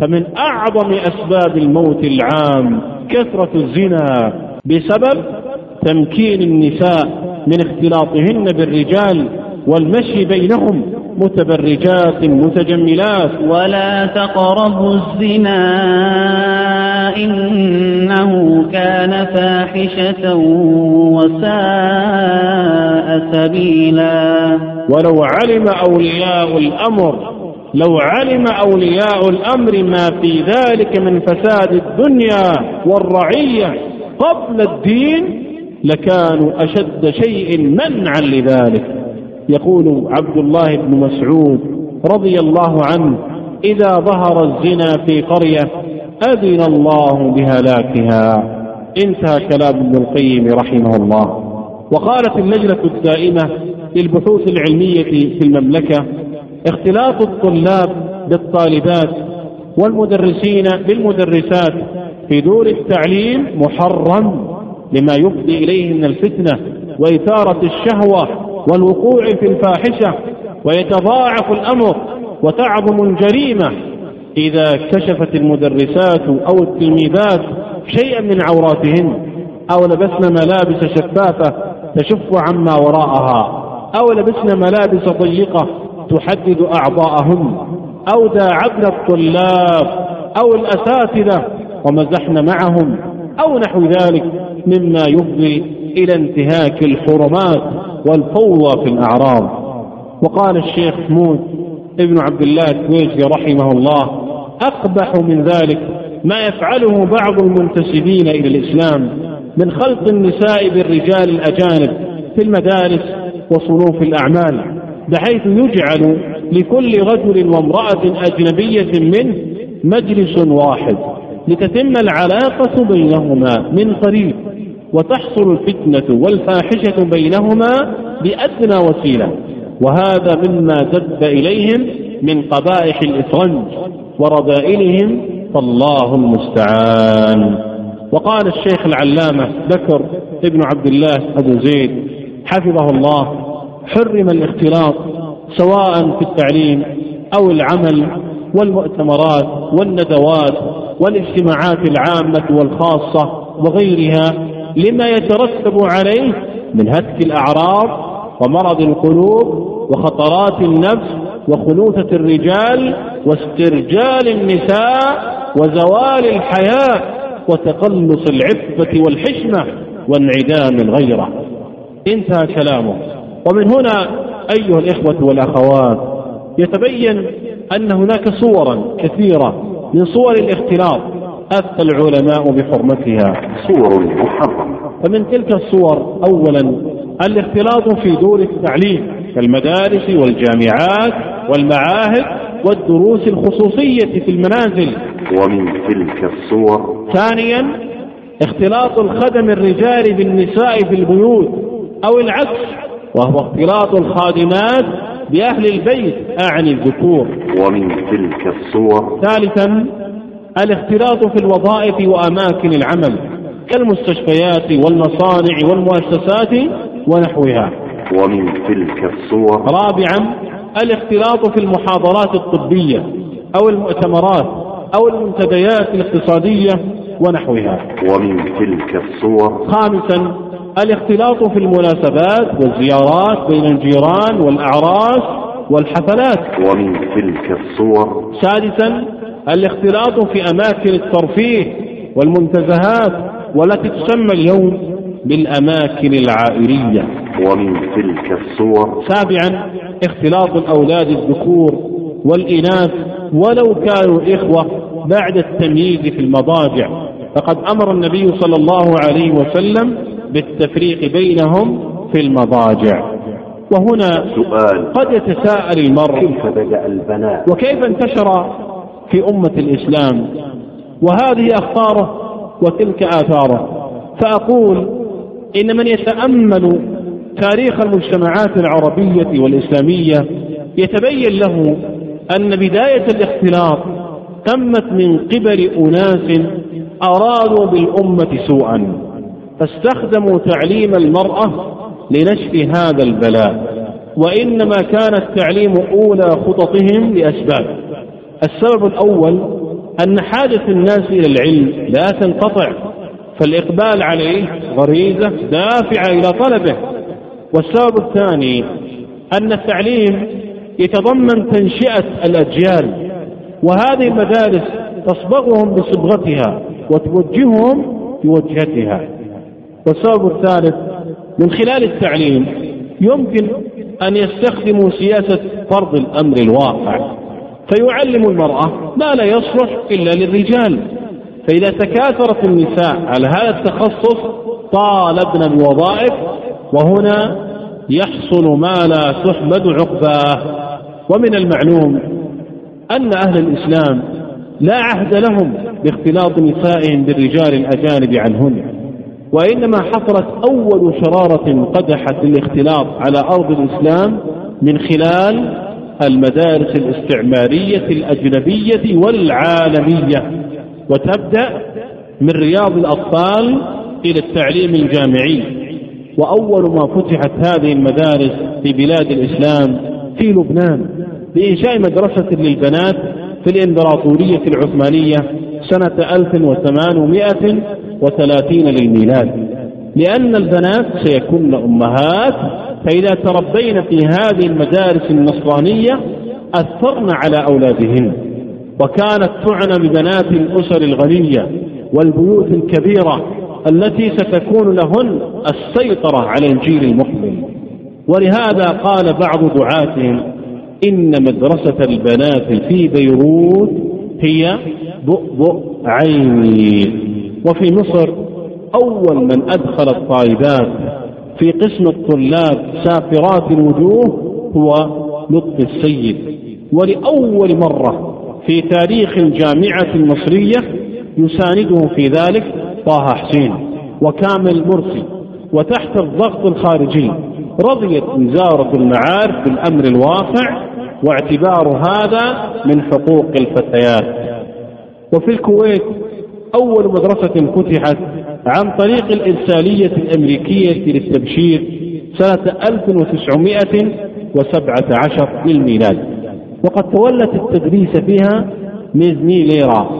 فمن أعظم أسباب الموت العام كثرة الزنا بسبب تمكين النساء من اختلاطهن بالرجال والمشي بينهم متبرجات متجملات.
ولا تقربوا الزنا إنه كان فاحشة وساء سبيلا.
ولو علم أولياء الأمر لو علم أولياء الأمر ما في ذلك من فساد الدنيا والرعية قبل الدين لكانوا أشد شيء منعا لذلك. يقول عبد الله بن مسعود رضي الله عنه إذا ظهر الزنا في قرية أذن الله بهلاكها. انتهى كلام ابن القيم رحمه الله. وقالت اللجنة الدائمة للبحوث العلمية في المملكة اختلاط الطلاب بالطالبات والمدرسين بالمدرسات في دور التعليم محرم لما يفضي إليه من الفتنة وإثارة الشهوة والوقوع في الفاحشة ويتضاعف الأمر وتعظم الجريمة. إذا كشفت المدرسات أو التلميذات شيئا من عوراتهن أو لبسن ملابس شفافة تشف عما وراءها أو لبسن ملابس ضيقة تحدد أعضاءهن أو داعبن الطلاب أو الأساتذة ومزحن معهم أو نحو ذلك مما يفضي إلى انتهاك الحرمات. والفوضى في الأعراض. وقال الشيخ حمود ابن عبد الله الكويتي رحمه الله أقبح من ذلك ما يفعله بعض المنتسبين إلى الإسلام من خلط النساء بالرجال الأجانب في المدارس وصنوف الأعمال بحيث يجعل لكل رجل وامرأة أجنبية منه مجلس واحد لتتم العلاقة بينهما من قريب. وتحصل الفتنة والفاحشة بينهما بأدنى وسيلة. وهذا مما دب إليهم من قبائح الإفرنج ورذائلهم فالله المستعان. وقال الشيخ العلامة بكر ابن عبد الله أبو زيد حفظه الله حرم الاختلاط سواء في التعليم أو العمل والمؤتمرات والندوات والاجتماعات العامة والخاصة وغيرها لما يترتب عليه من هتك الأعراض ومرض القلوب وخطرات النفس وخنوثة الرجال واسترجال النساء وزوال الحياء وتقلص العفة والحشمة وانعدام الغيرة. انتهى كلامه. ومن هنا أيها الإخوة والأخوات يتبين أن هناك صورا كثيرة من صور الاختلاط. أفتى العلماء بحرمتها.
صور محرمة.
فمن تلك الصور أولا الاختلاط في دور التعليم كالمدارس والجامعات والمعاهد والدروس الخصوصية في المنازل.
ومن تلك الصور
ثانيا اختلاط الخدم الرجال بالنساء في البيوت أو العكس وهو اختلاط الخادمات بأهل البيت أعني الذكور.
ومن تلك الصور
ثالثا الاختلاط في الوظائف وأماكن العمل كالمستشفيات والمصانع والمؤسسات ونحوها.
ومن تلك الصور
رابعا الاختلاط في المحاضرات الطبية أو المؤتمرات أو المنتديات الاقتصادية ونحوها.
ومن تلك الصور
خامسا الاختلاط في المناسبات والزيارات بين الجيران والأعراس والحفلات.
ومن تلك الصور
سادسا الاختلاط في أماكن الترفيه والمنتزهات والتي تسمى اليوم بالأماكن العائلية
ومن تلك الصور
سابعا اختلاط الأولاد الذكور والإناث ولو كانوا إخوة بعد التمييز في المضاجع. فقد أمر النبي صلى الله عليه وسلم بالتفريق بينهم في المضاجع. وهنا
سؤال.
قد يتساءل المرء
كيف بدأ البنات؟
وكيف انتشر في أمة الإسلام وهذه أخطاره وتلك آثاره. فأقول إن من يتأمل تاريخ المجتمعات العربية والإسلامية يتبين له أن بداية الاختلاط تمت من قبل أناس أرادوا بالأمة سوءا فاستخدموا تعليم المرأة لنشر هذا البلاء. وإنما كان التعليم أولى خططهم لأسباب. السبب الأول أن حاجة الناس إلى العلم لا تنقطع فالإقبال عليه غريزة دافعة إلى طلبه. والسبب الثاني أن التعليم يتضمن تنشئة الأجيال وهذه المدارس تصبغهم بصبغتها وتوجههم في وجهتها والسبب الثالث من خلال التعليم يمكن أن يستخدموا سياسة فرض الأمر الواقع. فيعلم المرأة ما لا يصلح إلا للرجال. فإذا تكاثرت النساء على هذا التخصص طالبن بوظائف وهنا يحصل ما لا تحمد عقباه. ومن المعلوم أن أهل الإسلام لا عهد لهم باختلاط نسائهم بالرجال الأجانب عنهن وإنما حصلت أول شرارة قدحت الاختلاط على أرض الإسلام من خلال المدارس الاستعمارية الأجنبية والعالمية وتبدأ من رياض الأطفال إلى التعليم الجامعي. وأول ما فتحت هذه المدارس في بلاد الإسلام في لبنان بإنشاء مدرسة للبنات في الإمبراطورية العثمانية سنة 1830 للميلاد. لأن البنات سيكون أمهات فإذا تربين في هذه المدارس النصرانية أثرن على أولادهن وكانت تعنى ببنات الأسر الغنية والبيوت الكبيرة التي ستكون لهن السيطرة على الجيل المقبل. ولهذا قال بعض دعاتهم إن مدرسة البنات في بيروت هي بؤبؤ عيني. وفي مصر أول من أدخل الطالبات في قسم الطلاب سافرات الوجوه هو لطفي السيد. ولأول مرة في تاريخ الجامعة المصرية يسانده في ذلك طه حسين وكامل مرسي وتحت الضغط الخارجي رضيت وزارة المعارف بالأمر الواقع واعتبار هذا من حقوق الفتيات. وفي الكويت أول مدرسة فتحت عن طريق الإرسالية الأمريكية للتبشير سنة 1917 للميلاد. وقد تولت التدريس فيها ميزني ليرا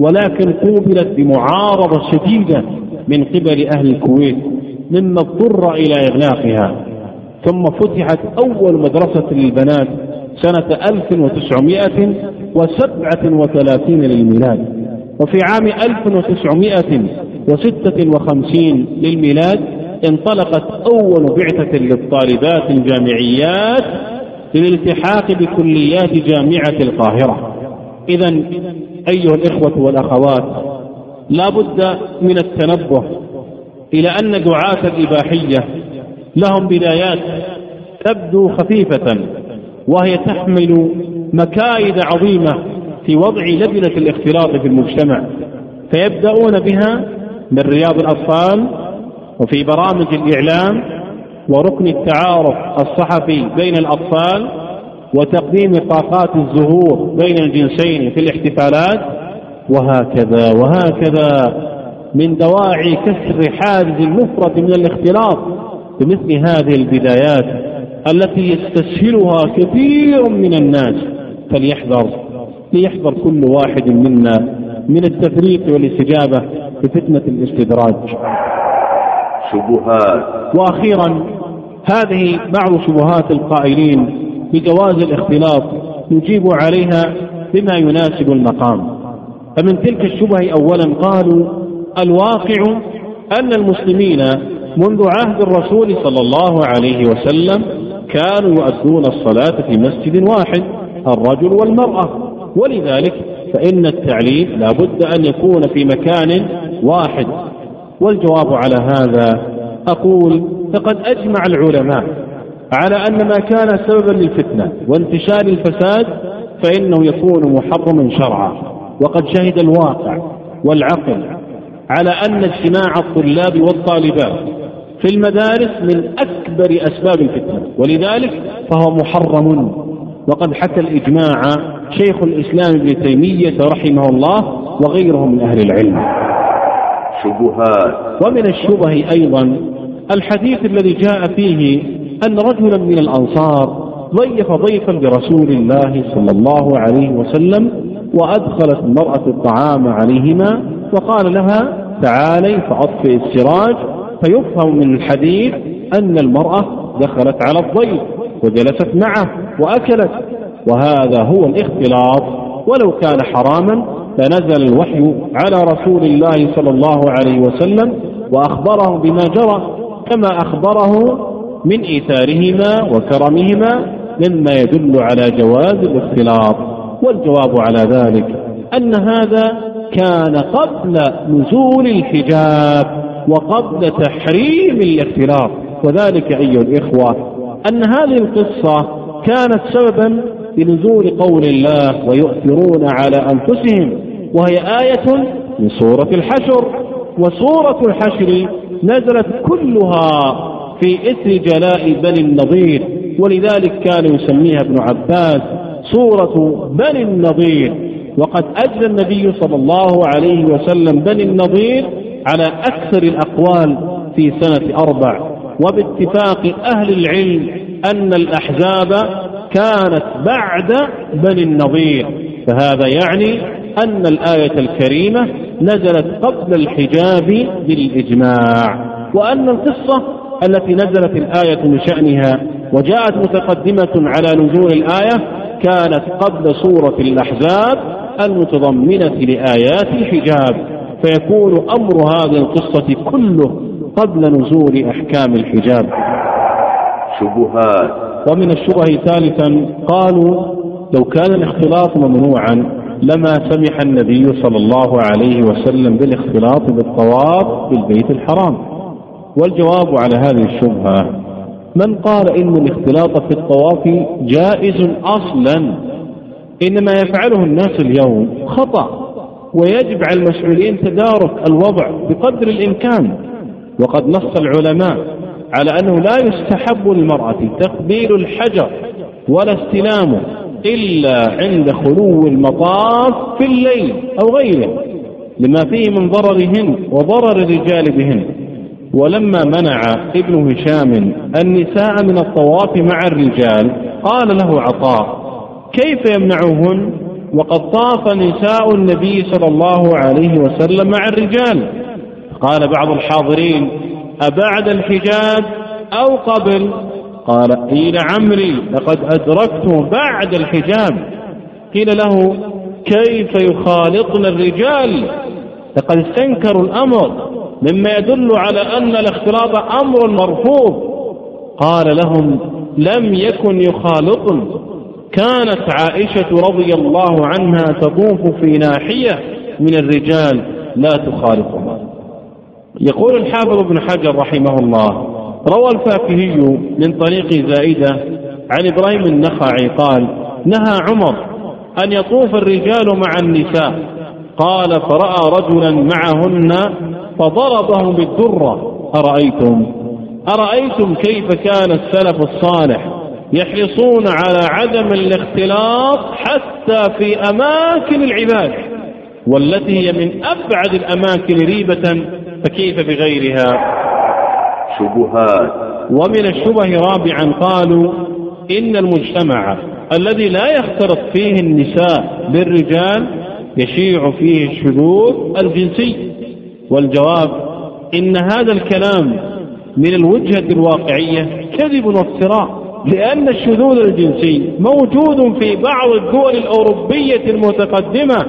ولكن قوبلت بمعارضة شديدة من قبل أهل الكويت مما اضطر إلى إغلاقها. ثم فتحت أول مدرسة للبنات سنة 1937 للميلاد. وفي عام 1956 للميلاد انطلقت أول بعثة للطالبات الجامعيات للالتحاق بكليات جامعة القاهرة. إذا أيها الإخوة والأخوات لا بد من التنبه إلى أن دعاة الإباحية لهم بدايات تبدو خفيفة وهي تحمل مكايد عظيمة في وضع لبنة الاختلاط في المجتمع فيبدأون بها من رياض الأطفال وفي برامج الإعلام وركن التعارف الصحفي بين الأطفال وتقديم طاقات الزهور بين الجنسين في الاحتفالات وهكذا وهكذا من دواعي كسر حاجز المفرد من الاختلاط بمثل هذه البدايات التي يستسهلها كثير من الناس فليحذر. ليحذر كل واحد منا من التفريط والإستجابة بفتنة الإستدراج.
شبهات.
وأخيرا هذه بعض شبهات القائلين بجواز الاختلاط نجيب عليها بما يناسب المقام. فمن تلك الشبه أولا قالوا الواقع أن المسلمين منذ عهد الرسول صلى الله عليه وسلم كانوا يؤدون الصلاة في مسجد واحد الرجل والمرأة. ولذلك فإن التعليم لا بد أن يكون في مكان واحد. والجواب على هذا أقول فقد أجمع العلماء على أن ما كان سببا للفتنة وانتشار الفساد فإنه يكون محرما شرعا. وقد شهد الواقع والعقل على أن اجتماع الطلاب والطالبات في المدارس من أكبر أسباب الفتنة. ولذلك فهو محرم. وقد حكى الإجماع شيخ الإسلام ابن تيمية رحمه الله وغيره من أهل العلم.
شبهات.
ومن الشبه أيضا الحديث الذي جاء فيه أن رجلا من الأنصار ضيف ضيفا لرسول الله صلى الله عليه وسلم وأدخلت المرأة الطعام عليهما وقال لها تعالي فأطفئ السراج فيفهم من الحديث أن المرأة دخلت على الضيف وجلست معه وأكلت وهذا هو الاختلاط. ولو كان حراما فنزل الوحي على رسول الله صلى الله عليه وسلم وأخبره بما جرى كما أخبره من إيثارهما وكرمهما مما يدل على جواز الاختلاط. والجواب على ذلك أن هذا كان قبل نزول الحجاب وقبل تحريم الاختلاط. وذلك أيها الإخوة أن هذه القصة كانت سببا بنزول قول الله ويؤثرون على أنفسهم وهي آية من سورة الحشر. وسورة الحشر نزلت كلها في إثر جلاء بني النضير ولذلك كان يسميها ابن عباس سورة بني النضير. وقد أجزى النبي صلى الله عليه وسلم بني النضير على أكثر الأقوال في سنة أربع. وباتفاق أهل العلم أن الأحزاب كانت بعد بني النضير فهذا يعني أن الآية الكريمة نزلت قبل الحجاب بالإجماع وأن القصة التي نزلت الآية من شأنها وجاءت متقدمة على نزول الآية كانت قبل سورة الأحزاب المتضمنة لآيات الحجاب. فيكون أمر هذه القصة كله قبل نزول أحكام الحجاب.
شبهات.
ومن الشبه ثالثا قالوا لو كان الاختلاط ممنوعا لما سمح النبي صلى الله عليه وسلم بالاختلاط بالطواف بالبيت الحرام. والجواب على هذه الشبهة من قال إن الاختلاط في الطواف جائز أصلا إنما يفعله الناس اليوم خطأ ويجب على المسؤولين تدارك الوضع بقدر الإمكان. وقد نص العلماء على أنه لا يستحب للمرأة تقبيل الحجر ولا استلامه إلا عند خلو المطاف في الليل أو غيره لما فيه من ضررهن وضرر الرجال بهن ولما منع ابن هشام النساء من الطواف مع الرجال قال له عطاء كيف يمنعهن؟ وقد طاف نساء النبي صلى الله عليه وسلم مع الرجال. قال بعض الحاضرين أبعد الحجاب أو قبل؟ قال قيل عمري لقد أدركته بعد الحجاب. قيل له كيف يخالطن الرجال؟ لقد استنكروا الأمر مما يدل على أن الاختلاط أمر مرفوض. قال لهم لم يكن يخالطن. كانت عائشة رضي الله عنها تطوف في ناحية من الرجال لا تخالفها يقول الحافظ ابن حجر رحمه الله روى الفاكهي من طريق زائدة عن إبراهيم النخعي قال نهى عمر أن يطوف الرجال مع النساء قال فرأى رجلا معهن فضربه بالدرة أرأيتم؟ أرأيتم كيف كان السلف الصالح يحرصون على عدم الاختلاط حتى في أماكن العباد والتي هي من أبعد الأماكن ريبة فكيف بغيرها؟
شبهات.
ومن الشبه رابعا قالوا إن المجتمع الذي لا يختلط فيه النساء بالرجال يشيع فيه الشذوذ الجنسي. والجواب إن هذا الكلام من الوجهة الواقعية كذب وافتراء لأن الشذوذ الجنسي موجود في بعض الدول الأوروبية المتقدمة.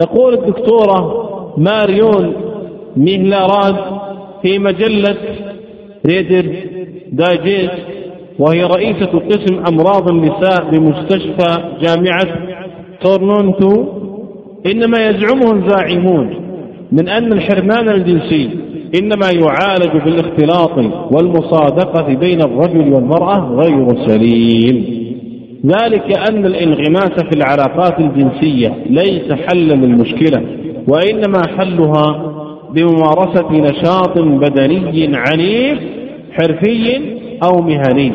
تقول الدكتورة ماريون ميهلاراد في مجلة ريدر دايجيست وهي رئيسة قسم أمراض النساء بمستشفى جامعة تورنتو إن ما يزعمه الزاعمون من أن الحرمان الجنسي إنما يعالج بالاختلاط والمصادقة بين الرجل والمرأة غير سليم. ذلك أن الانغماس في العلاقات الجنسية ليس حلا للمشكلة وإنما حلها بممارسة نشاط بدني عنيف حرفي أو مهني.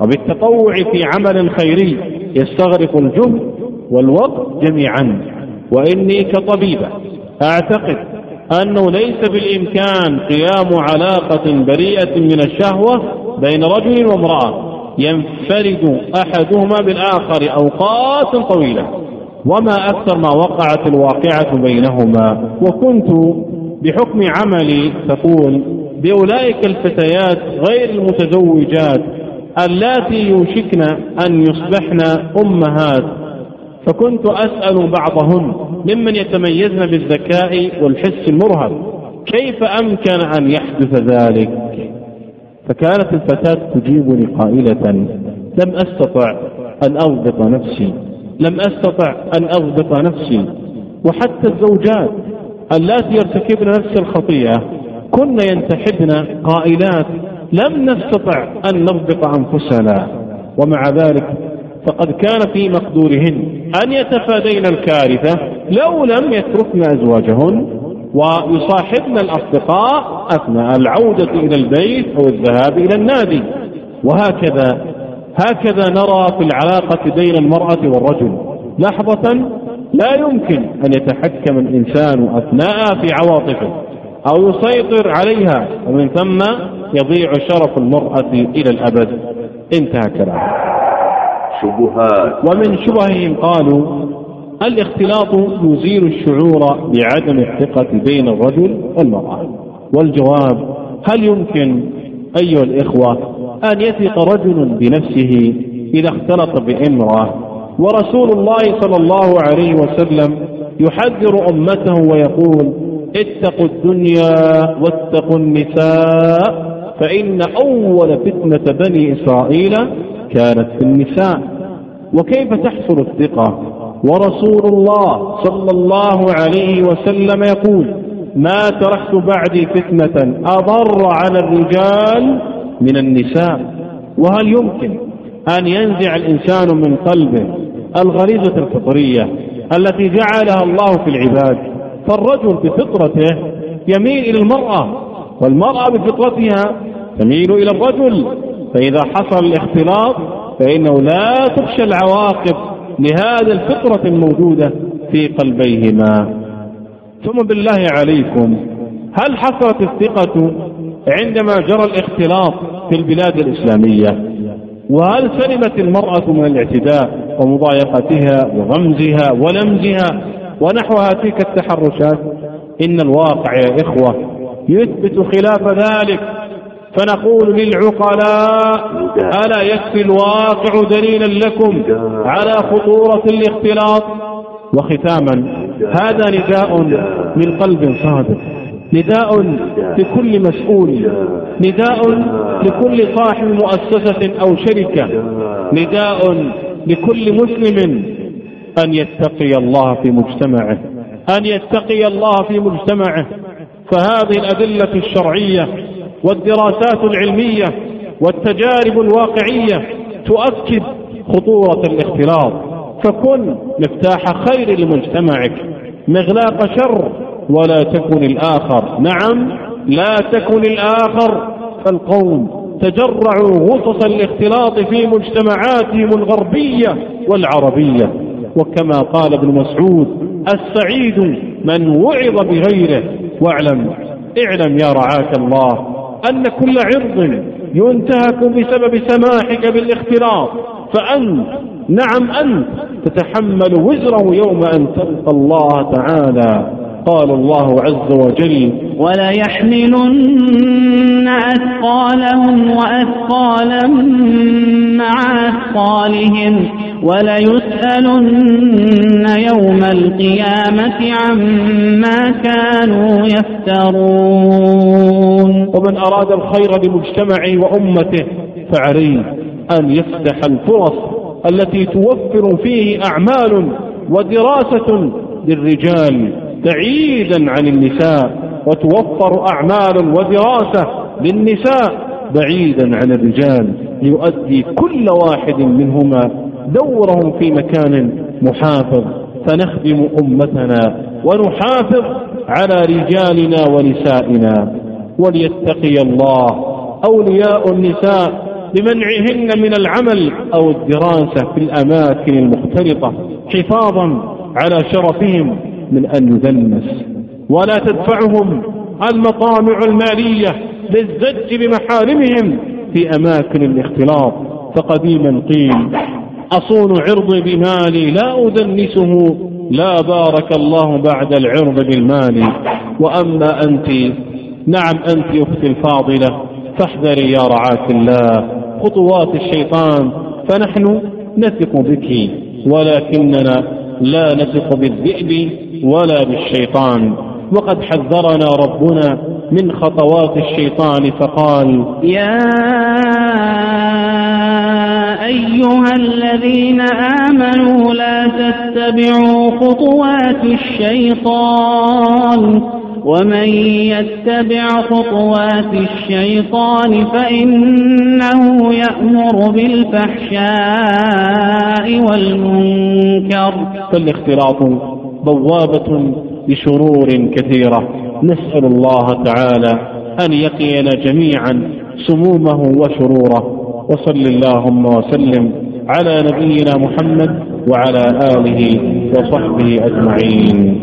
وبالتطوع في عمل خيري يستغرق الجهد والوقت جميعا. وإني كطبيبة أعتقد أنه ليس بالإمكان قيام علاقة بريئة من الشهوة بين رجل وامرأة ينفرد أحدهما بالآخر أوقات طويلة. وما أكثر ما وقعت الواقعة بينهما. وكنت بحكم عملي تقول بأولئك الفتيات غير المتزوجات اللاتي يوشكن أن يصبحن أمهات. فكنت أسأل بعضهن ممن يتميزن بالذكاء والحس المرهب كيف أمكن أن يحدث ذلك؟ فكانت الفتاة تجيبني قائلة لم أستطع أن أضبط نفسي لم أستطع أن أضبط نفسي وحتى الزوجات. اللاتي يرتكبن نفس الخطيئة. كن ينتحبن قائلات لم نستطع أن نضبط أنفسنا. ومع ذلك فقد كان في مقدورهن أن يتفادين الكارثة لو لم يتركن أزواجهن ويصاحبن الأصدقاء أثناء العودة إلى البيت أو الذهاب إلى النادي. وهكذا هكذا نرى في العلاقة بين المرأة والرجل. لحظة لا يمكن أن يتحكم الإنسان أثناء في عواطفه أو يسيطر عليها ومن ثم يضيع شرف المرأة إلى الأبد. انتهى كلامه.
شبهات.
ومن شبههم قالوا الاختلاط يزيل الشعور بعدم الثقة بين الرجل والمرأة. والجواب هل يمكن أيها الإخوة أن يثق رجل بنفسه إذا اختلط بامرأة ورسول الله صلى الله عليه وسلم يحذر أمته ويقول اتقوا الدنيا واتقوا النساء فإن أول فتنة بني إسرائيل كانت في النساء. وكيف تحصل الثقة؟ ورسول الله صلى الله عليه وسلم يقول ما تركت بعدي فتنة أضر على الرجال من النساء. وهل يمكن أن ينزع الإنسان من قلبه الغريزة الفطرية التي جعلها الله في العباد فالرجل بفطرته يميل إلى المرأة والمرأة بفطرتها تميل إلى الرجل فإذا حصل الاختلاط فإنه لا تخشى العواقب لهذه الفطرة الموجودة في قلبيهما. ثم بالله عليكم هل حصلت الثقة عندما جرى الاختلاط في البلاد الإسلامية؟ وهل سلمت المرأة من الاعتداء ومضايقتها وغمزها ولمزها ونحوها تلك التحرشات؟ إن الواقع يا إخوة يثبت خلاف ذلك. فنقول للعقلاء ألا يكفي الواقع دليلا لكم على خطورة الاختلاط؟ وختاما هذا نداء من قلب صادق. نداء لكل مسؤول. نداء. لكل صاحب مؤسسة أو شركة. نداء لكل مسلم أن يتقي الله في مجتمعه. أن يتقي الله في مجتمعه. فهذه الأدلة الشرعية والدراسات العلمية والتجارب الواقعية تؤكد خطورة الاختلاط. فكن مفتاح خير لمجتمعك. مغلاق شر ولا تكن الآخر. نعم لا تكن الآخر. فالقوم تجرعوا غصص الاختلاط في مجتمعاتهم الغربية والعربية. وكما قال ابن مسعود السعيد من وعظ بغيره. واعلم اعلم يا رعاك الله أن كل عرض ينتهك بسبب سماحك بالاختلاط. فأنت نعم أنت تتحمل وزره يوم أن تلقى الله تعالى. قال الله عز وجل
وليحملن أثقالهم وأثقالا مع أثقالهم وليسألن يوم القيامة عما كانوا يفترون.
ومن أراد الخير لمجتمعه وأمته فعليه أن يفتح الفرص التي توفر فيه أعمال ودراسة للرجال بعيدا عن النساء وتوفر أعمال ودراسة للنساء بعيدا عن الرجال ليؤدي كل واحد منهما دورهم في مكان محافظ. فنخدم أمتنا ونحافظ على رجالنا ونسائنا. وليتقي الله أولياء النساء بمنعهن من العمل أو الدراسة في الأماكن المختلطة حفاظا على شرفهم من أن يدنس ولا تدفعهم المطامع المالية للزج بمحارمهم في أماكن الاختلاط. فقديما قيل أصون عرضي بمالي لا أدنسه لا بارك الله بعد العرض بالمال. وأما أنت نعم أنت أختي الفاضلة فاحذري يا رعاك الله. خطوات الشيطان فنحن نثق بك ولكننا لا نثق بالذئب ولا بالشيطان. وقد حذرنا ربنا من خطوات الشيطان فقال
يا أيها الذين آمنوا لا تتبعوا خطوات الشيطان. ومن يتبع خطوات الشيطان فإنه يأمر بالفحشاء والمنكر.
فالاختلاط بوابة لشرور كثيرة. نسأل الله تعالى أن يقينا جميعا سمومه وشروره. وصل اللهم وسلم على نبينا محمد وعلى آله وصحبه أجمعين.